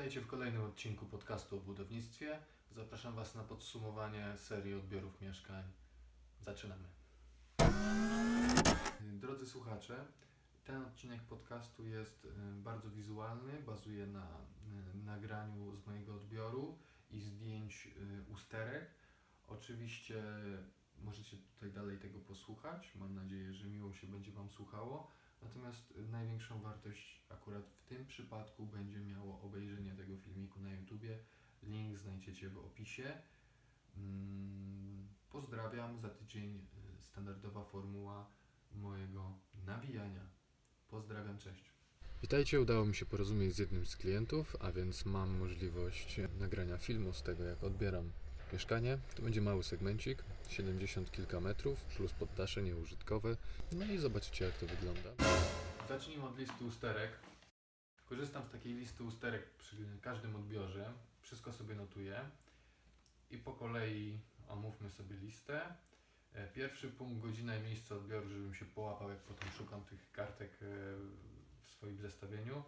Witajcie w kolejnym odcinku podcastu o budownictwie. Zapraszam Was na podsumowanie serii odbiorów mieszkań. Zaczynamy. Drodzy słuchacze, ten odcinek podcastu jest y, bardzo wizualny, bazuje na y, nagraniu z mojego odbioru i zdjęć y, usterek. Oczywiście możecie tutaj dalej tego posłuchać. Mam nadzieję, że miło się będzie Wam słuchało. Natomiast największą wartość akurat w tym przypadku będzie miało obejrzenie tego filmiku na YouTubie. Link znajdziecie w opisie. Mm, Pozdrawiam. Za tydzień y, standardowa formuła mojego nawijania. Pozdrawiam, cześć. Witajcie, udało mi się porozumieć z jednym z klientów, a więc mam możliwość nagrania filmu z tego, jak odbieram mieszkanie. To będzie mały segmencik, 70 kilka metrów, plus poddasze nieużytkowe. No i zobaczycie, jak to wygląda. Zacznijmy od listy usterek. Korzystam z takiej listy usterek przy każdym odbiorze. Wszystko sobie notuję. I po kolei omówmy sobie listę. E, Pierwszy punkt, godzina i miejsce odbioru, żebym się połapał, jak potem szukam tych kartek e, w swoim zestawieniu.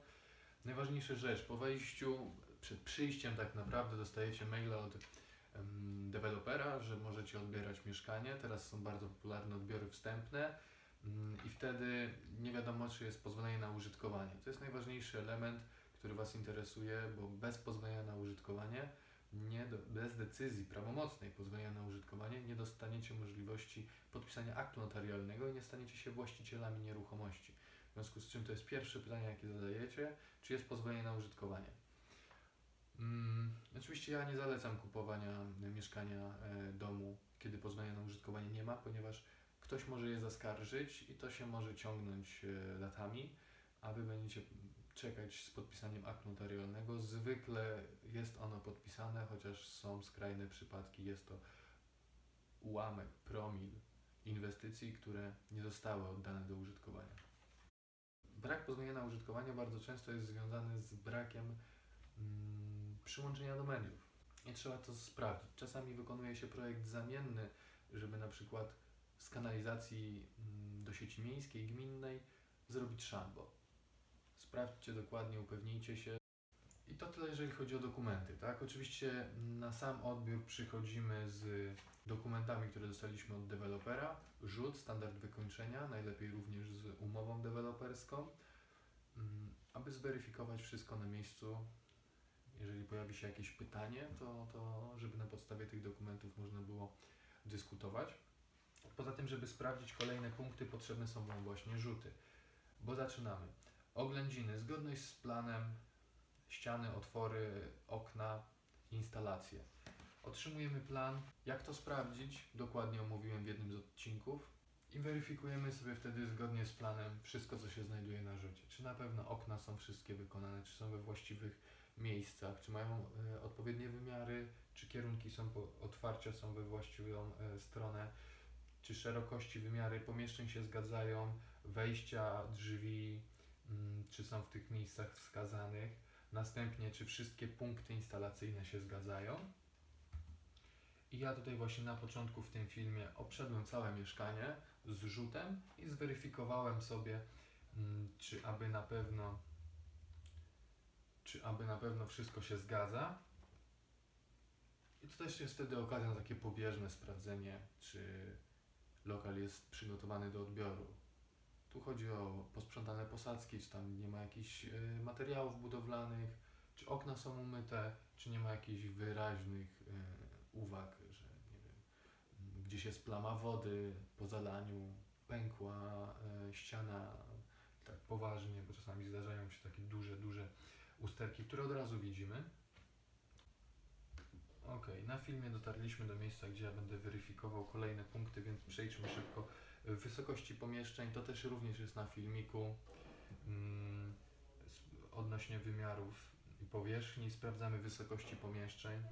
Najważniejsza rzecz, po wejściu, przed przyjściem tak naprawdę dostajecie maila od dewelopera, że możecie odbierać mieszkanie. Teraz są bardzo popularne odbiory wstępne mm, i wtedy nie wiadomo, czy jest pozwolenie na użytkowanie. To jest najważniejszy element, który Was interesuje, bo bez pozwolenia na użytkowanie, nie do, bez decyzji prawomocnej pozwolenia na użytkowanie, nie dostaniecie możliwości podpisania aktu notarialnego i nie staniecie się właścicielami nieruchomości. W związku z czym to jest pierwsze pytanie, jakie zadajecie, czy jest pozwolenie na użytkowanie. Mm, oczywiście ja nie zalecam kupowania mieszkania, e, domu, kiedy pozwolenia na użytkowanie nie ma, ponieważ ktoś może je zaskarżyć i to się może ciągnąć e, latami, a Wy będziecie czekać z podpisaniem aktu notarialnego. Zwykle jest ono podpisane, chociaż są skrajne przypadki, jest to ułamek, promil inwestycji, które nie zostały oddane do użytkowania. Brak pozwolenia na użytkowanie bardzo często jest związany z brakiem mm, przyłączenia do mediów. I trzeba to sprawdzić. Czasami wykonuje się projekt zamienny, żeby na przykład z kanalizacji mm, do sieci miejskiej, gminnej zrobić szambo. Sprawdźcie dokładnie, upewnijcie się. I to tyle, jeżeli chodzi o dokumenty, tak? Oczywiście na sam odbiór przychodzimy z dokumentami, które dostaliśmy od dewelopera, rzut, standard wykończenia, najlepiej również z umową deweloperską, mm, aby zweryfikować wszystko na miejscu. Jeżeli pojawi się jakieś pytanie, to, to żeby na podstawie tych dokumentów można było dyskutować. Poza tym, żeby sprawdzić kolejne punkty, potrzebne są Wam właśnie rzuty. Bo zaczynamy. Oględziny, zgodność z planem, ściany, otwory, okna, instalacje. Otrzymujemy plan. Jak to sprawdzić? Dokładnie omówiłem w jednym z odcinków. I weryfikujemy sobie wtedy zgodnie z planem wszystko, co się znajduje na rzucie. Czy na pewno okna są wszystkie wykonane, czy są we właściwych miejscach, czy mają e, odpowiednie wymiary, czy kierunki są otwarcia są we właściwą e, stronę, czy szerokości, wymiary pomieszczeń się zgadzają, wejścia, drzwi, mm, czy są w tych miejscach wskazanych. Następnie, czy wszystkie punkty instalacyjne się zgadzają. I ja tutaj właśnie na początku w tym filmie obszedłem całe mieszkanie z rzutem i zweryfikowałem sobie, mm, czy aby na pewno czy aby na pewno wszystko się zgadza. I to też jest wtedy okazja na takie pobieżne sprawdzenie, czy lokal jest przygotowany do odbioru. Tu chodzi o posprzątane posadzki, czy tam nie ma jakichś y, materiałów budowlanych, czy okna są umyte, czy nie ma jakichś wyraźnych y, uwag, że nie wiem, m, gdzieś jest plama wody po zalaniu, pękła y, ściana, tak poważnie, bo czasami zdarzają się takie duże, duże usterki, które od razu widzimy. Ok, na filmie dotarliśmy do miejsca, gdzie ja będę weryfikował kolejne punkty, więc przejdźmy szybko. Wysokości pomieszczeń to też również jest na filmiku. Mm, odnośnie wymiarów i powierzchni sprawdzamy wysokości pomieszczeń,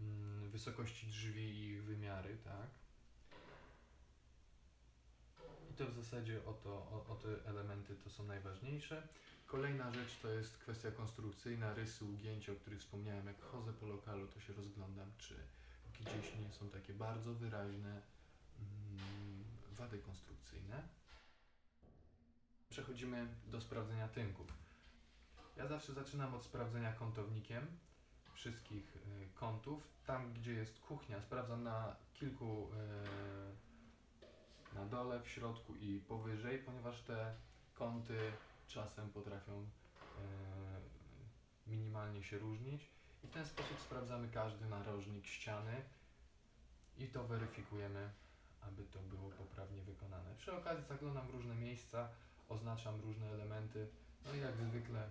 mm, wysokości drzwi i ich wymiary, tak? To w zasadzie o, to, o, o te elementy to są najważniejsze. Kolejna rzecz to jest kwestia konstrukcyjna, rysy, ugięcia, o których wspomniałem. Jak chodzę po lokalu, to się rozglądam, czy gdzieś nie są takie bardzo wyraźne mm, wady konstrukcyjne. Przechodzimy do sprawdzenia tynków. Ja zawsze zaczynam od sprawdzenia kątownikiem wszystkich y, kątów. Tam, gdzie jest kuchnia, sprawdzam na kilku y, na dole, w środku i powyżej, ponieważ te kąty czasem potrafią y, minimalnie się różnić i w ten sposób sprawdzamy każdy narożnik ściany i to weryfikujemy, aby to było poprawnie wykonane. Przy okazji zaglądam w różne miejsca, oznaczam różne elementy, no i jak zwykle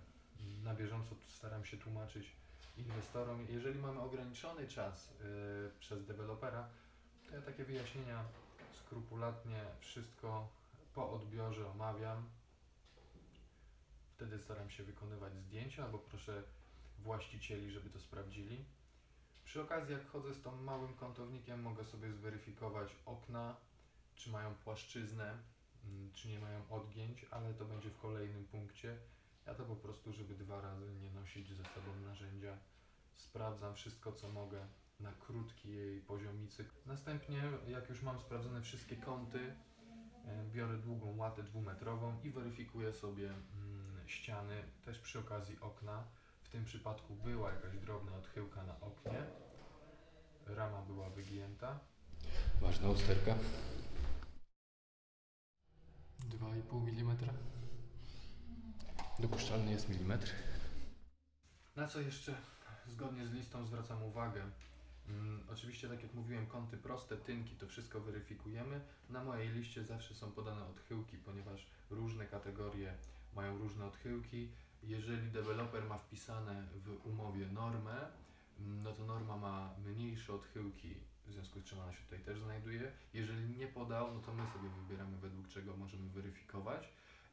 na bieżąco staram się tłumaczyć inwestorom. Jeżeli mamy ograniczony czas y, przez dewelopera, to ja takie wyjaśnienia skrupulatnie wszystko po odbiorze omawiam. Wtedy staram się wykonywać zdjęcia albo proszę właścicieli, żeby to sprawdzili. Przy okazji, jak chodzę z tą małym kątownikiem, mogę sobie zweryfikować okna, czy mają płaszczyznę, mm, czy nie mają odgięć, ale to będzie w kolejnym punkcie. Ja to po prostu, żeby dwa razy nie nosić ze sobą narzędzia, sprawdzam wszystko, co mogę na krótkiej poziomicy. Następnie, jak już mam sprawdzone wszystkie kąty, e, biorę długą łatę dwumetrową i weryfikuję sobie mm, ściany, też przy okazji okna. W tym przypadku była jakaś drobna odchyłka na oknie. Rama była wygięta. Ważna usterka. 2,5 mm. Dopuszczalny jest milimetr. Na co jeszcze zgodnie z listą zwracam uwagę? Mm, oczywiście, tak jak mówiłem, kąty proste, tynki, to wszystko weryfikujemy. Na mojej liście zawsze są podane odchyłki, ponieważ różne kategorie mają różne odchyłki. Jeżeli deweloper ma wpisane w umowie normę, mm, no to norma ma mniejsze odchyłki, w związku z czym ona się tutaj też znajduje. Jeżeli nie podał, no to my sobie wybieramy według czego możemy weryfikować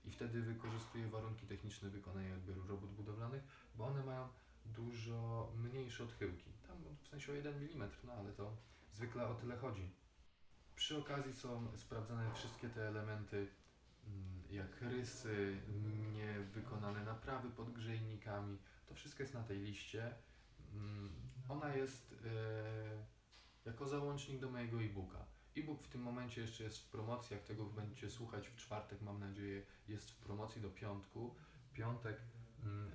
i wtedy wykorzystuję warunki techniczne wykonania odbioru robót budowlanych, bo one mają dużo mniejsze odchyłki. Tam w sensie o 1 mm, no ale to zwykle o tyle chodzi. Przy okazji są sprawdzane wszystkie te elementy, mm, jak rysy, niewykonane naprawy pod grzejnikami. To wszystko jest na tej liście. Mm, Ona jest e, jako załącznik do mojego e-booka. E-book w tym momencie jeszcze jest w promocji, jak tego będziecie słuchać w czwartek, mam nadzieję, jest w promocji do piątku. Piątek,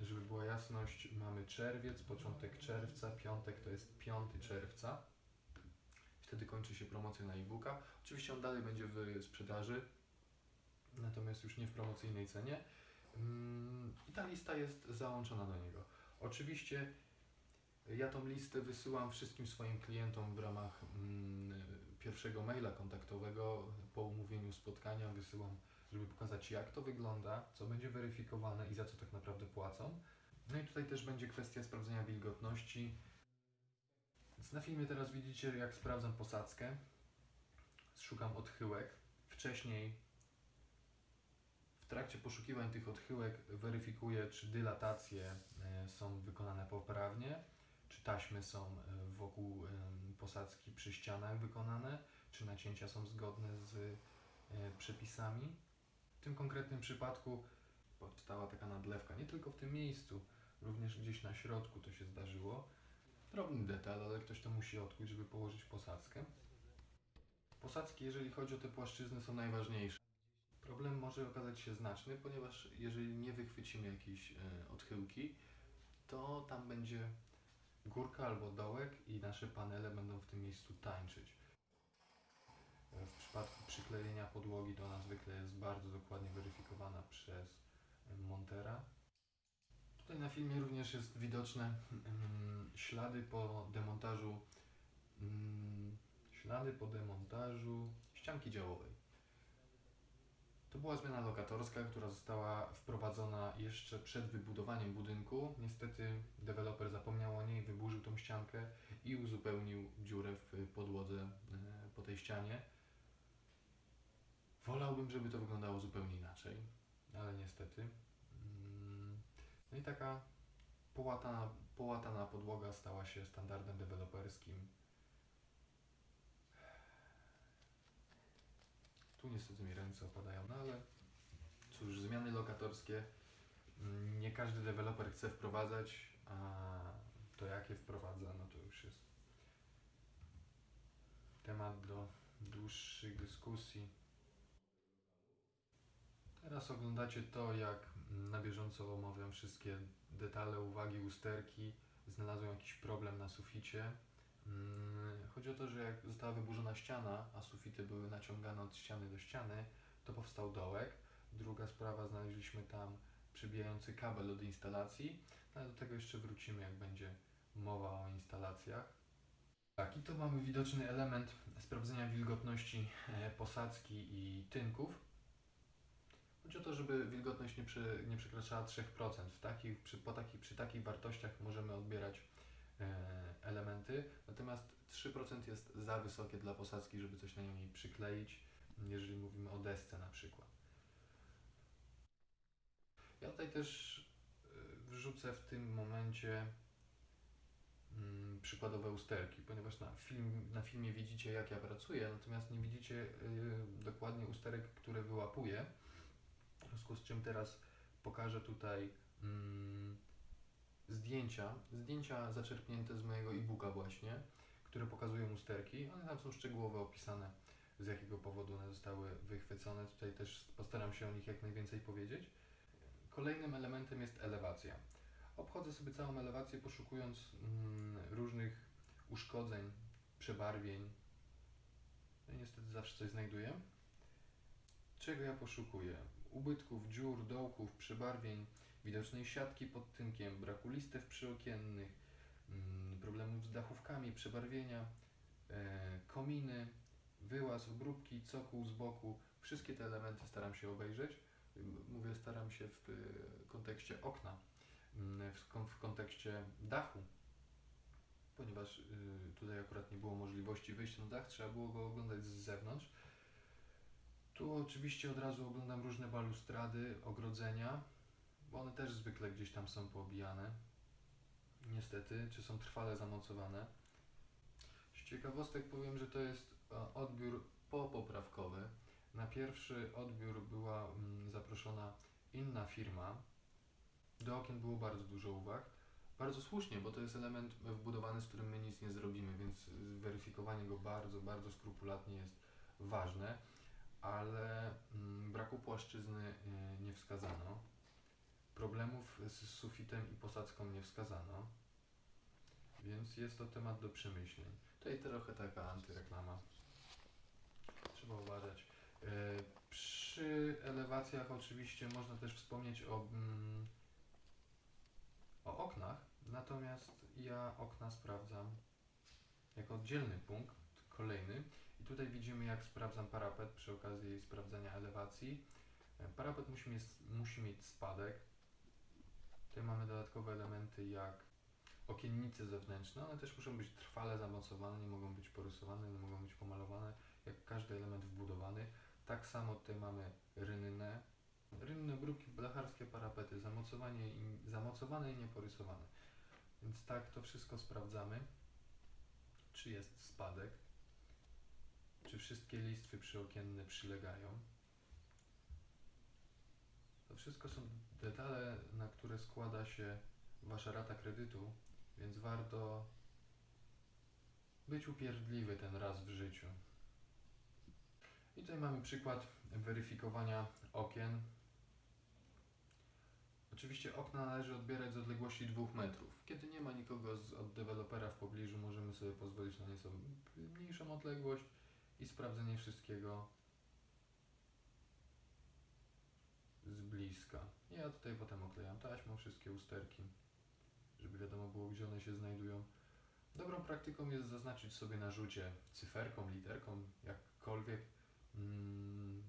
żeby była jasność, mamy czerwiec, początek czerwca, piątek to jest 5 czerwca. Wtedy kończy się promocja na e-booka. Oczywiście on dalej będzie w sprzedaży, natomiast już nie w promocyjnej cenie. Mm, I ta lista jest załączona do niego. Oczywiście ja tą listę wysyłam wszystkim swoim klientom w ramach mm, pierwszego maila kontaktowego po umówieniu spotkania. Wysyłam, żeby pokazać jak to wygląda, co będzie weryfikowane i za co tak naprawdę płacą. No i tutaj też będzie kwestia sprawdzenia wilgotności. Więc na filmie teraz widzicie jak sprawdzam posadzkę. Szukam odchyłek. Wcześniej w trakcie poszukiwań tych odchyłek weryfikuję, czy dylatacje e, są wykonane poprawnie, czy taśmy są e, wokół em, posadzki przy ścianach wykonane, czy nacięcia są zgodne z e, przepisami. W tym konkretnym przypadku powstała taka nadlewka, nie tylko w tym miejscu, również gdzieś na środku to się zdarzyło. Drobny detal, ale ktoś to musi odkuć, żeby położyć posadzkę. Posadzki, jeżeli chodzi o te płaszczyzny, są najważniejsze. Problem może okazać się znaczny, ponieważ jeżeli nie wychwycimy jakiejś e, odchyłki, to tam będzie górka albo dołek i nasze panele będą w tym miejscu tańczyć. W przypadku przyklejenia podłogi to ona zwykle jest bardzo dokładnie weryfikowana przez montera. Tutaj na filmie również jest widoczne ślady po demontażu mm, ślady po demontażu ścianki działowej. To była zmiana lokatorska, która została wprowadzona jeszcze przed wybudowaniem budynku. Niestety deweloper zapomniał o niej, wyburzył tą ściankę i uzupełnił dziurę w podłodze e, po tej ścianie. Wolałbym, żeby to wyglądało zupełnie inaczej, ale niestety. Mm, No i taka połatana, połatana podłoga stała się standardem deweloperskim. Tu niestety mi ręce opadają, no ale cóż, zmiany lokatorskie mm, nie każdy deweloper chce wprowadzać, a to jak je wprowadza, no to już jest temat do dłuższych dyskusji. Teraz oglądacie to, jak na bieżąco omawiam wszystkie detale, uwagi, usterki. Znalazłem jakiś problem na suficie. Mm, Chodzi o to, że jak została wyburzona ściana, a sufity były naciągane od ściany do ściany, to powstał dołek. Druga sprawa, znaleźliśmy tam przybijający kabel od instalacji, no, ale do tego jeszcze wrócimy, jak będzie mowa o instalacjach. Tak, i tu mamy widoczny element sprawdzenia wilgotności e, posadzki i tynków. Chodzi o to, żeby wilgotność nie, prze, nie przekraczała 3%. W takich, przy, po takich, przy takich wartościach możemy odbierać e, elementy, natomiast 3% jest za wysokie dla posadzki, żeby coś na niej przykleić, jeżeli mówimy o desce na przykład. Ja tutaj też e, wrzucę w tym momencie mm, przykładowe usterki, ponieważ na, film, na filmie widzicie jak ja pracuję, natomiast nie widzicie y, dokładnie usterek, które wyłapuję. Czym teraz pokażę tutaj mm, zdjęcia, zdjęcia zaczerpnięte z mojego e-booka właśnie, które pokazują usterki. One tam są szczegółowo opisane, z jakiego powodu one zostały wychwycone. Tutaj też postaram się o nich jak najwięcej powiedzieć. Kolejnym elementem jest elewacja. Obchodzę sobie całą elewację, poszukując mm, różnych uszkodzeń, przebarwień. No niestety zawsze coś znajduję. Czego ja poszukuję? Ubytków, dziur, dołków, przebarwień, widocznej siatki pod tynkiem, braku listew przyokiennych, mm, problemów z dachówkami, przebarwienia, e, kominy, wyłaz, obróbki, cokół z boku. Wszystkie te elementy staram się obejrzeć. Mówię, staram się w y, kontekście okna, mm, w kontekście dachu, ponieważ y, tutaj akurat nie było możliwości wyjścia na dach, trzeba było go oglądać z zewnątrz. Tu oczywiście od razu oglądam różne balustrady, ogrodzenia, bo one też zwykle gdzieś tam są poobijane. Niestety, czy są trwale zamocowane. Z ciekawostek powiem, że to jest e, odbiór popoprawkowy. Na pierwszy odbiór była mm, zaproszona inna firma. Do okien było bardzo dużo uwag. Bardzo słusznie, bo to jest element wbudowany, z którym my nic nie zrobimy, więc weryfikowanie go bardzo, bardzo skrupulatnie jest ważne, ale mm, braku płaszczyzny y, nie wskazano. Problemów z sufitem i posadzką nie wskazano, więc jest to temat do przemyśleń. Tutaj trochę taka antyreklama. Trzeba uważać. E, Przy elewacjach oczywiście można też wspomnieć o, mm, o oknach, natomiast ja okna sprawdzam jako oddzielny punkt, kolejny. Tutaj widzimy jak sprawdzam parapet przy okazji sprawdzania elewacji. E, Parapet musi mieć, musi mieć spadek. Tutaj mamy dodatkowe elementy jak okiennice zewnętrzne. One też muszą być trwale zamocowane, nie mogą być porysowane, nie mogą być pomalowane, jak każdy element wbudowany. Tak samo tutaj mamy rynnę. Rynne obróbki, blacharskie parapety, zamocowanie i, zamocowane i nieporysowane. Więc tak to wszystko sprawdzamy. Czy jest spadek? Czy wszystkie listwy przyokienne przylegają? To wszystko są detale, na które składa się Wasza rata kredytu, więc warto być upierdliwy ten raz w życiu. I tutaj mamy przykład weryfikowania okien. Oczywiście okna należy odbierać z odległości 2 metrów. Kiedy nie ma nikogo z, od dewelopera w pobliżu, możemy sobie pozwolić na nieco mniejszą odległość i sprawdzenie wszystkiego z bliska. Ja tutaj potem oklejam taśmą wszystkie usterki, żeby wiadomo było, gdzie one się znajdują. Dobrą praktyką jest zaznaczyć sobie na rzucie cyferką, literką, jakkolwiek, mm,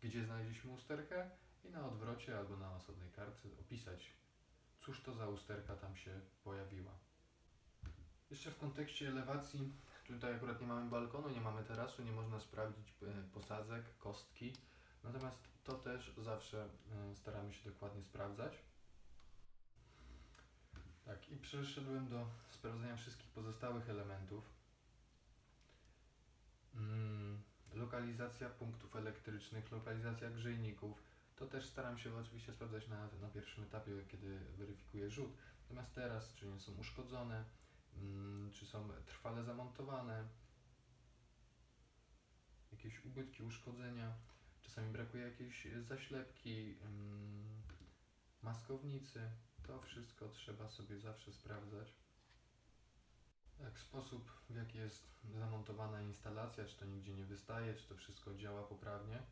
gdzie znaleźliśmy usterkę i na odwrocie albo na osobnej kartce opisać, cóż to za usterka tam się pojawiła. Jeszcze w kontekście elewacji, tutaj akurat nie mamy balkonu, nie mamy terasu, nie można sprawdzić e, posadzek, kostki, natomiast to też zawsze e, staramy się dokładnie sprawdzać. Tak, i przeszedłem do sprawdzenia wszystkich pozostałych elementów. Mm, lokalizacja punktów elektrycznych, lokalizacja grzejników. To też staram się oczywiście sprawdzać na, na pierwszym etapie, kiedy weryfikuję rzut. Natomiast teraz, czy nie są uszkodzone, czy są trwale zamontowane, jakieś ubytki, uszkodzenia. Czasami brakuje jakiejś zaślepki, mm, maskownicy. To wszystko trzeba sobie zawsze sprawdzać. Jak sposób, w jaki jest zamontowana instalacja, czy to nigdzie nie wystaje, czy to wszystko działa poprawnie.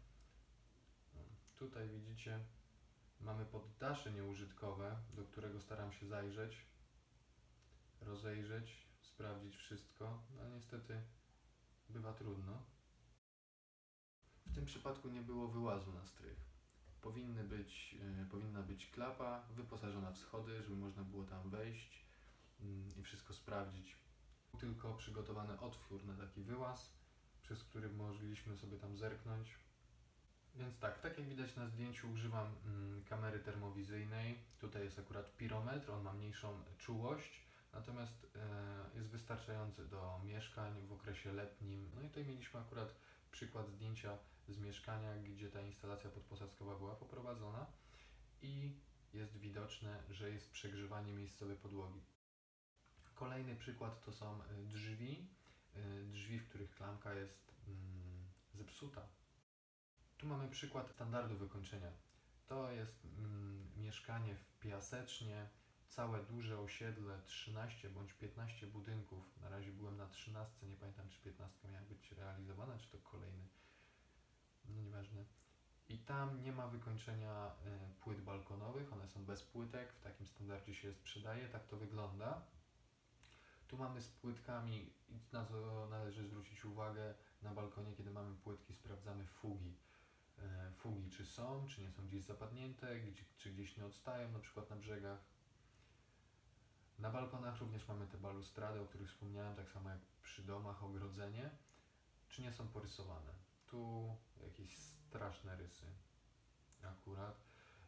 No, Tutaj widzicie, mamy poddasze nieużytkowe, do którego staram się zajrzeć, rozejrzeć, sprawdzić wszystko, no ale niestety bywa trudno. W tym przypadku nie było wyłazu na strych. Powinny być, e, powinna być klapa wyposażona w schody, żeby można było tam wejść mm, i wszystko sprawdzić. Tylko przygotowany otwór na taki wyłaz, przez który mogliśmy sobie tam zerknąć. Więc tak, tak jak widać na zdjęciu używam mm, kamery termowizyjnej. Tutaj jest akurat pirometr, on ma mniejszą czułość, natomiast e, jest wystarczający do mieszkań w okresie letnim. No i tutaj mieliśmy akurat przykład zdjęcia z mieszkania, gdzie ta instalacja podposadzkowa była poprowadzona i jest widoczne, że jest przegrzewanie miejscowej podłogi. Kolejny przykład to są y, drzwi, y, drzwi, w których klamka jest mm, zepsuta. Tu mamy przykład standardu wykończenia. To jest mm, mieszkanie w Piasecznie, całe duże osiedle, 13 bądź 15 budynków. Na razie byłem na 13, nie pamiętam czy 15 miała być realizowana, czy to kolejny. No nieważne. I tam nie ma wykończenia y, płyt balkonowych, one są bez płytek, w takim standardzie się je sprzedaje, tak to wygląda. Tu mamy z płytkami, na co należy zwrócić uwagę, na balkonie, kiedy mamy płytki, sprawdzamy fugi. E, Fugi czy są, czy nie są gdzieś zapadnięte, czy gdzieś nie odstają, na przykład na brzegach. Na balkonach również mamy te balustrady, o których wspomniałem, tak samo jak przy domach, ogrodzenie, czy nie są porysowane. Tu jakieś straszne rysy akurat.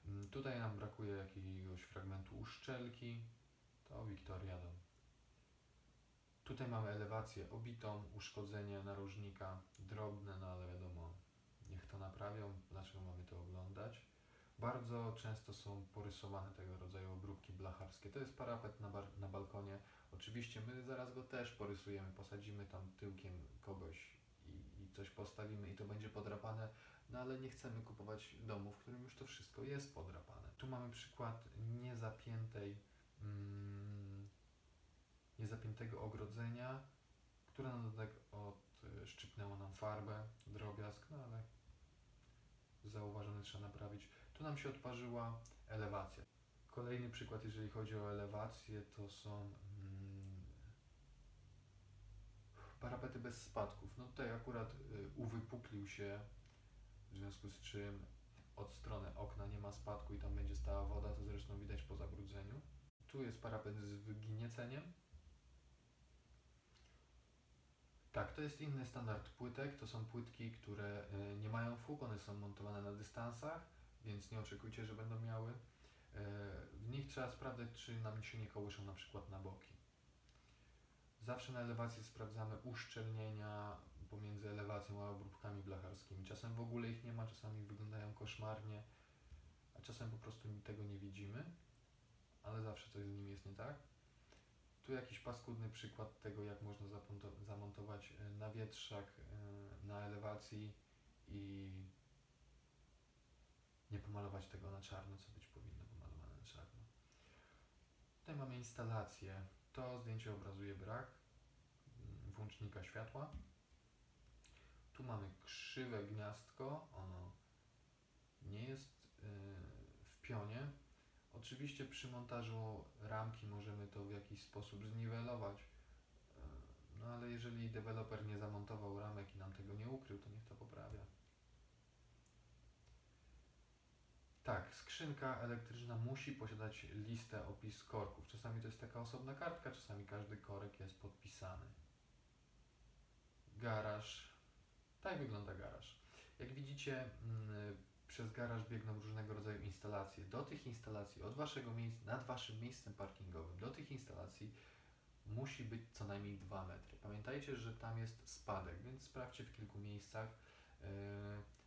Mm, Tutaj nam brakuje jakiegoś fragmentu uszczelki, to Victoria Dom. Tutaj mamy elewację obitą, uszkodzenie narożnika drobne, no ale wiadomo, niech to naprawią, dlaczego mamy to oglądać. Bardzo często są porysowane tego rodzaju obróbki blacharskie. To jest parapet na, bar- na balkonie. Oczywiście my zaraz go też porysujemy, posadzimy tam tyłkiem kogoś i, i coś postawimy i to będzie podrapane, no ale nie chcemy kupować domu, w którym już to wszystko jest podrapane. Tu mamy przykład niezapiętej, mm, niezapiętego ogrodzenia, które na dodatek odszczypnęło nam farbę, drobiazg, no ale zauważone trzeba naprawić. Tu nam się odparzyła elewacja. Kolejny przykład, jeżeli chodzi o elewację, to są mm, parapety bez spadków. No tutaj akurat y, uwypuklił się, w związku z czym od strony okna nie ma spadku i tam będzie stała woda, to zresztą widać po zabrudzeniu. Tu jest parapet z wygnieceniem. Tak, to jest inny standard płytek. To są płytki, które y, nie mają fug, one są montowane na dystansach, więc nie oczekujcie, że będą miały. Y, W nich trzeba sprawdzać, czy nam się nie kołyszą na przykład na boki. Zawsze na elewacji sprawdzamy uszczelnienia pomiędzy elewacją a obróbkami blacharskimi. Czasem w ogóle ich nie ma, czasami wyglądają koszmarnie, a czasem po prostu tego nie widzimy, ale zawsze coś z nimi jest nie tak. Tu jakiś paskudny przykład tego, jak można zamontować y, nawietrzak y, na elewacji i nie pomalować tego na czarno, co być powinno pomalowane na czarno. Tutaj mamy instalację. To zdjęcie obrazuje brak mm, włącznika światła. Tu mamy krzywe gniazdko. Ono nie jest y, w pionie. Oczywiście przy montażu ramki możemy to w jakiś sposób zniwelować. Y, No ale jeżeli deweloper nie zamontował ramek i nam tego nie ukrył, to niech to poprawia. Tak, skrzynka elektryczna musi posiadać listę opis korków. Czasami to jest taka osobna kartka, czasami każdy korek jest podpisany. Garaż. Tak wygląda garaż. Jak widzicie, mm, przez garaż biegną różnego rodzaju instalacje. Do tych instalacji, od waszego miejsca, nad waszym miejscem parkingowym, do tych instalacji musi być co najmniej 2 metry. Pamiętajcie, że tam jest spadek, więc sprawdźcie w kilku miejscach yy,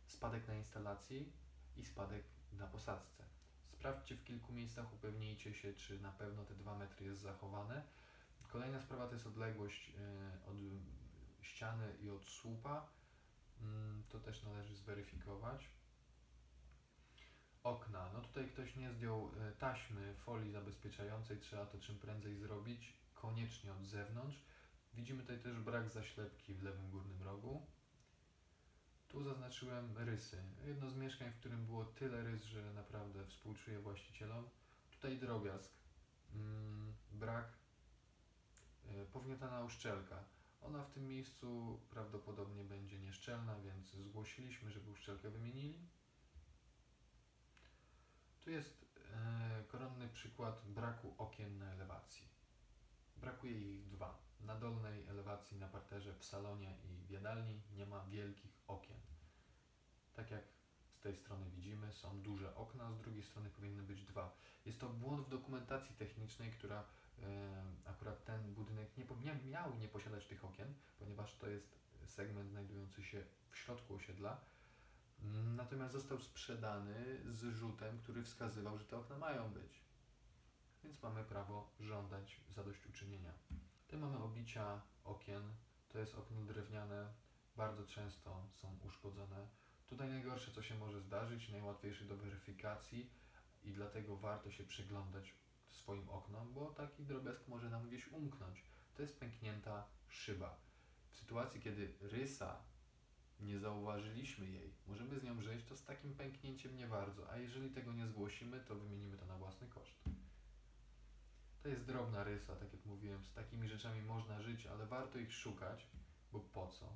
spadek na instalacji i spadek na posadzce. Sprawdźcie w kilku miejscach, upewnijcie się, czy na pewno te 2 metry jest zachowane. Kolejna sprawa to jest odległość yy, od ściany i od słupa. Mm, To też należy zweryfikować. okna. No tutaj ktoś nie zdjął e, taśmy, folii zabezpieczającej, trzeba to czym prędzej zrobić, koniecznie od zewnątrz. Widzimy tutaj też brak zaślepki w lewym górnym rogu. Tu zaznaczyłem rysy. Jedno z mieszkań, w którym było tyle rys, że naprawdę współczuję właścicielom. Tutaj drobiazg. Mm, brak e, powgniatana uszczelka. Ona w tym miejscu prawdopodobnie będzie nieszczelna, więc zgłosiliśmy, żeby uszczelkę wymienili. Tu jest e, koronny przykład braku okien na elewacji. Brakuje ich dwa. Na dolnej elewacji na parterze w salonie i w jadalni nie ma wielkich okien. Tak jak z tej strony widzimy, są duże okna, z drugiej strony powinny być dwa. Jest to błąd w dokumentacji technicznej, która e, akurat ten budynek nie, nie miał nie posiadać tych okien, ponieważ to jest segment znajdujący się w środku osiedla. Natomiast został sprzedany z rzutem, który wskazywał, że te okna mają być. Więc mamy prawo żądać zadośćuczynienia. Tutaj mamy obicia okien. To jest okno drewniane. Bardzo często są uszkodzone. Tutaj najgorsze, co się może zdarzyć, najłatwiejsze do weryfikacji i dlatego warto się przyglądać swoim oknom, bo taki drobiazg może nam gdzieś umknąć. To jest pęknięta szyba. W sytuacji, kiedy rysa nie zauważyliśmy jej, możemy z nią żyć, to z takim pęknięciem nie bardzo, a jeżeli tego nie zgłosimy, to wymienimy to na własny koszt. To jest drobna rysa, tak jak mówiłem, z takimi rzeczami można żyć, ale warto ich szukać, bo po co?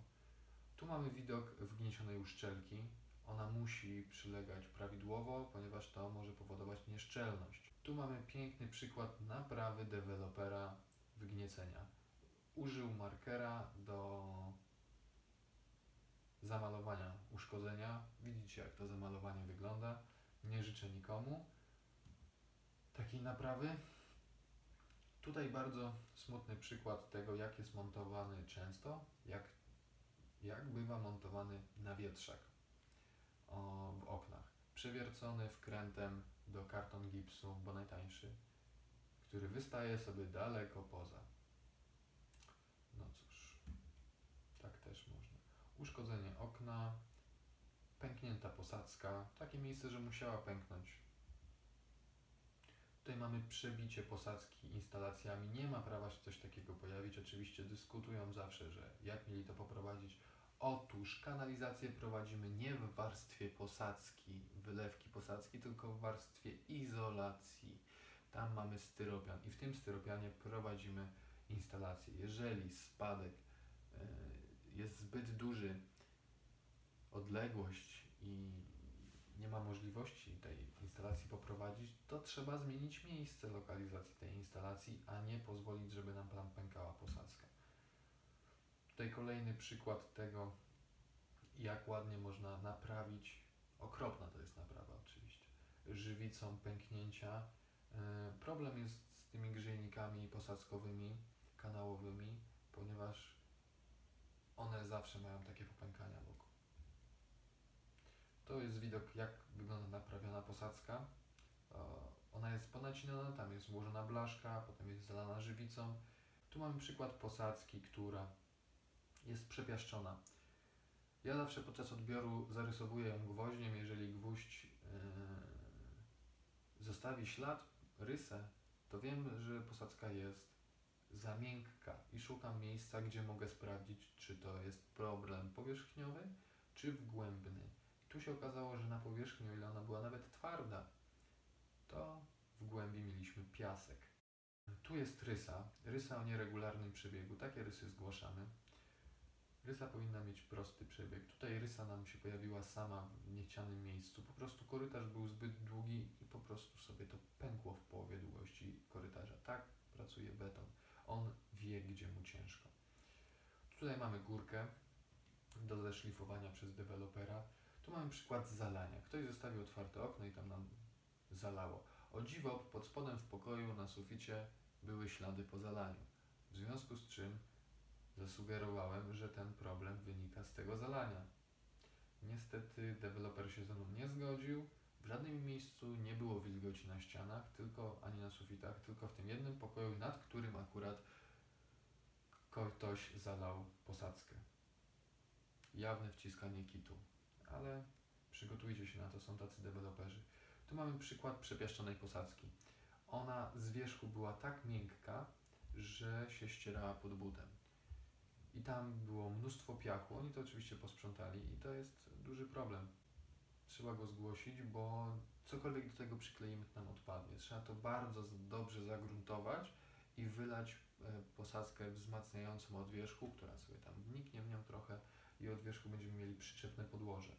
Tu mamy widok wgniecionej uszczelki. Ona musi przylegać prawidłowo, ponieważ to może powodować nieszczelność. Tu mamy piękny przykład naprawy dewelopera wgniecenia. Użył markera do zamalowania uszkodzenia. Widzicie, jak to zamalowanie wygląda. Nie życzę nikomu takiej naprawy. Tutaj bardzo smutny przykład tego, jak jest montowany często, jak, jak bywa montowany nawietrzak o, w oknach. Przewiercony wkrętem do karton gipsu, bo najtańszy, który wystaje sobie daleko poza. No cóż, tak też można. Uszkodzenie okna, pęknięta posadzka, takie miejsce, że musiała pęknąć. Tutaj mamy przebicie posadzki instalacjami. Nie ma prawa się coś takiego pojawić. Oczywiście dyskutują zawsze, że jak mieli to poprowadzić. Otóż kanalizację prowadzimy nie w warstwie posadzki, wylewki posadzki, tylko w warstwie izolacji. Tam mamy styropian i w tym styropianie prowadzimy instalację. Jeżeli spadek y, jest zbyt duży, odległość i nie ma możliwości tej instalacji poprowadzić, to trzeba zmienić miejsce lokalizacji tej instalacji, a nie pozwolić, żeby nam tam pękała posadzka. Tutaj kolejny przykład tego, jak ładnie można naprawić, okropna to jest naprawa oczywiście, żywicą pęknięcia. E, Problem jest z tymi grzejnikami posadzkowymi, kanałowymi, ponieważ one zawsze mają takie popękania wokół. To jest widok, jak wygląda naprawiona posadzka. E, Ona jest ponacinana, tam jest włożona blaszka, potem jest zalana żywicą. Tu mamy przykład posadzki, która jest przepiaszczona. Ja zawsze podczas odbioru zarysowuję ją gwoździem. Jeżeli gwóźdź yy, zostawi ślad, rysę, to wiem, że posadzka jest za miękka i szukam miejsca, gdzie mogę sprawdzić, czy to jest problem powierzchniowy, czy wgłębny. Tu się okazało, że na powierzchni, o ile ona była nawet twarda, to w głębi mieliśmy piasek. Tu jest rysa, rysa o nieregularnym przebiegu. Takie rysy zgłaszamy. Rysa powinna mieć prosty przebieg. Tutaj rysa nam się pojawiła sama w niechcianym miejscu. Po prostu korytarz był zbyt długi i po prostu sobie to pękło w połowie długości korytarza. Tak pracuje beton. On wie, gdzie mu ciężko. Tutaj mamy górkę do zeszlifowania przez dewelopera. Tu mamy przykład zalania. Ktoś zostawił otwarte okno i tam nam zalało. O dziwo, pod spodem w pokoju na suficie były ślady po zalaniu. W związku z czym zasugerowałem, że ten problem wynika z tego zalania. Niestety deweloper się ze mną nie zgodził. W żadnym miejscu nie było wilgoci na ścianach, tylko ani na sufitach, tylko w tym jednym pokoju, nad którym akurat ktoś zalał posadzkę. Jawne wciskanie kitu, ale przygotujcie się na to, są tacy deweloperzy. Tu mamy przykład przepiaszczonej posadzki. Ona z wierzchu była tak miękka, że się ścierała pod butem. I tam było mnóstwo piachu. Oni to oczywiście posprzątali i to jest duży problem. Trzeba go zgłosić, bo cokolwiek do tego przykleimy, to nam odpadnie. Trzeba to bardzo dobrze zagruntować i wylać e, posadzkę wzmacniającą od wierzchu, która sobie tam wniknie w nią trochę i od wierzchu będziemy mieli przyczepne podłoże.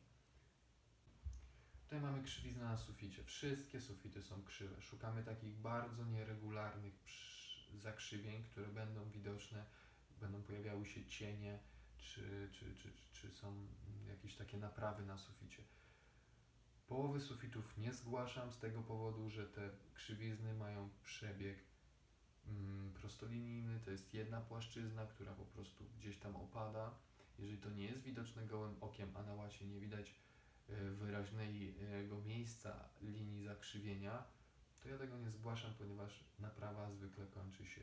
Tutaj mamy krzywiznę na suficie. Wszystkie sufity są krzywe. Szukamy takich bardzo nieregularnych zakrzywień, które będą widoczne, będą pojawiały się cienie, czy, czy, czy, czy, czy są mm, jakieś takie naprawy na suficie. Połowy sufitów nie zgłaszam z tego powodu, że te krzywizny mają przebieg mm, prostolinijny, to jest jedna płaszczyzna, która po prostu gdzieś tam opada. Jeżeli to nie jest widoczne gołym okiem, a na łacie nie widać e, wyraźnego miejsca linii zakrzywienia, to ja tego nie zgłaszam, ponieważ naprawa zwykle kończy się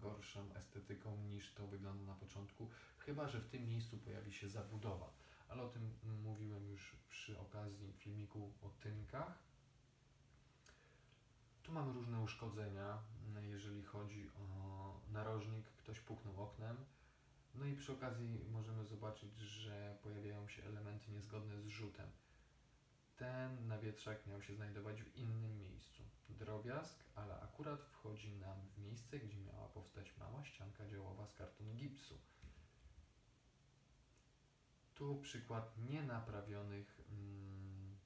gorszą estetyką niż to wygląda na początku, chyba że w tym miejscu pojawi się zabudowa. Ale o tym mówiłem już przy okazji filmiku o tynkach. Tu mamy różne uszkodzenia, jeżeli chodzi o narożnik, ktoś puknął oknem. No i przy okazji możemy zobaczyć, że pojawiają się elementy niezgodne z rzutem. Ten nawietrzak miał się znajdować w innym miejscu. Drobiazg, ale akurat wchodzi nam w miejsce, gdzie miała powstać mała ścianka działowa z kartonu gipsu. Tu przykład nienaprawionych mm,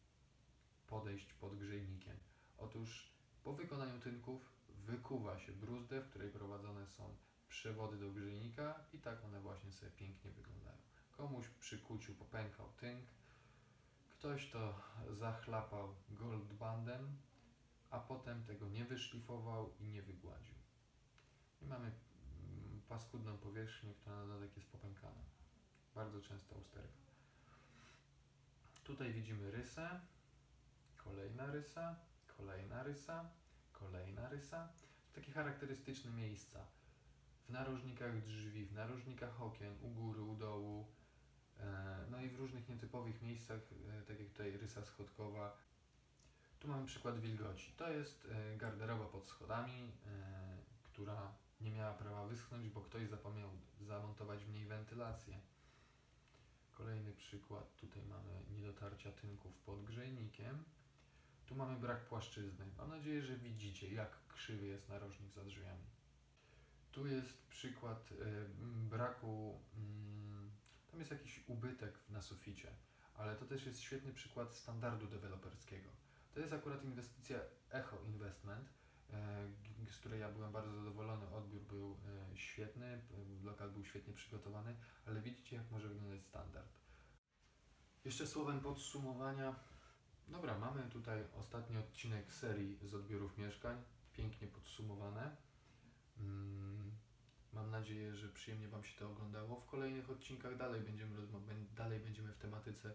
podejść pod grzejnikiem. Otóż po wykonaniu tynków wykuwa się bruzdę, w której prowadzone są przewody do grzejnika i tak one właśnie sobie pięknie wyglądają. Komuś przy kuciu popękał tynk, ktoś to zachlapał goldbandem, a potem tego nie wyszlifował i nie wygładził. I mamy mm, paskudną powierzchnię, która na dodatek jest popękana. Bardzo częsta usterka. Tutaj widzimy rysę, kolejna rysa, kolejna rysa, kolejna rysa. Takie charakterystyczne miejsca. W narożnikach drzwi, w narożnikach okien, u góry, u dołu, e, no i w różnych nietypowych miejscach, e, tak jak tutaj rysa schodkowa. Tu mamy przykład wilgoci. To jest e, garderoba pod schodami, która nie miała prawa wyschnąć, bo ktoś zapomniał zamontować w niej wentylację. Kolejny przykład, tutaj mamy niedotarcia tynków pod grzejnikiem. Tu mamy brak płaszczyzny. Mam nadzieję, że widzicie, jak krzywy jest narożnik za drzwiami. Tu jest przykład m, braku, mm, tam jest jakiś ubytek na suficie, ale to też jest świetny przykład standardu deweloperskiego. To jest akurat inwestycja Echo Investment, e, z której ja byłem bardzo zadowolony. Odbiór był e, świetny, lokal był świetnie przygotowany, ale widzicie, jak może wyglądać standard. Jeszcze słowem podsumowania. Dobra, mamy tutaj ostatni odcinek serii z odbiorów mieszkań, pięknie podsumowane. Mam nadzieję, że przyjemnie Wam się to oglądało. W kolejnych odcinkach dalej będziemy, dalej będziemy w tematyce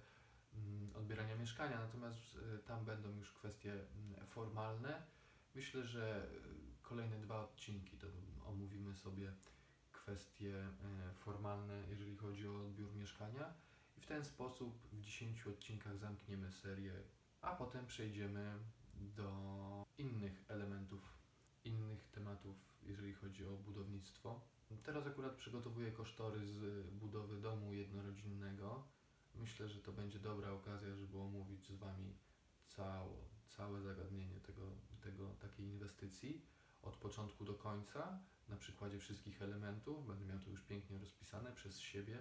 mm, odbierania mieszkania, natomiast y, tam będą już kwestie mm, formalne. Myślę, że y, kolejne dwa odcinki to omówimy sobie kwestie y, formalne, jeżeli chodzi o odbiór mieszkania. I w ten sposób w 10 odcinkach zamkniemy serię, a potem przejdziemy do innych elementów, innych tematów, jeżeli chodzi o budownictwo. Teraz akurat przygotowuję kosztory z budowy domu jednorodzinnego. Myślę, że to będzie dobra okazja, żeby omówić z Wami cało, całe zagadnienie tego, tego, takiej inwestycji od początku do końca, na przykładzie wszystkich elementów. Będę miał to już pięknie rozpisane przez siebie.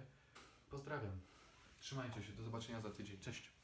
Pozdrawiam. Trzymajcie się, do zobaczenia za tydzień. Cześć.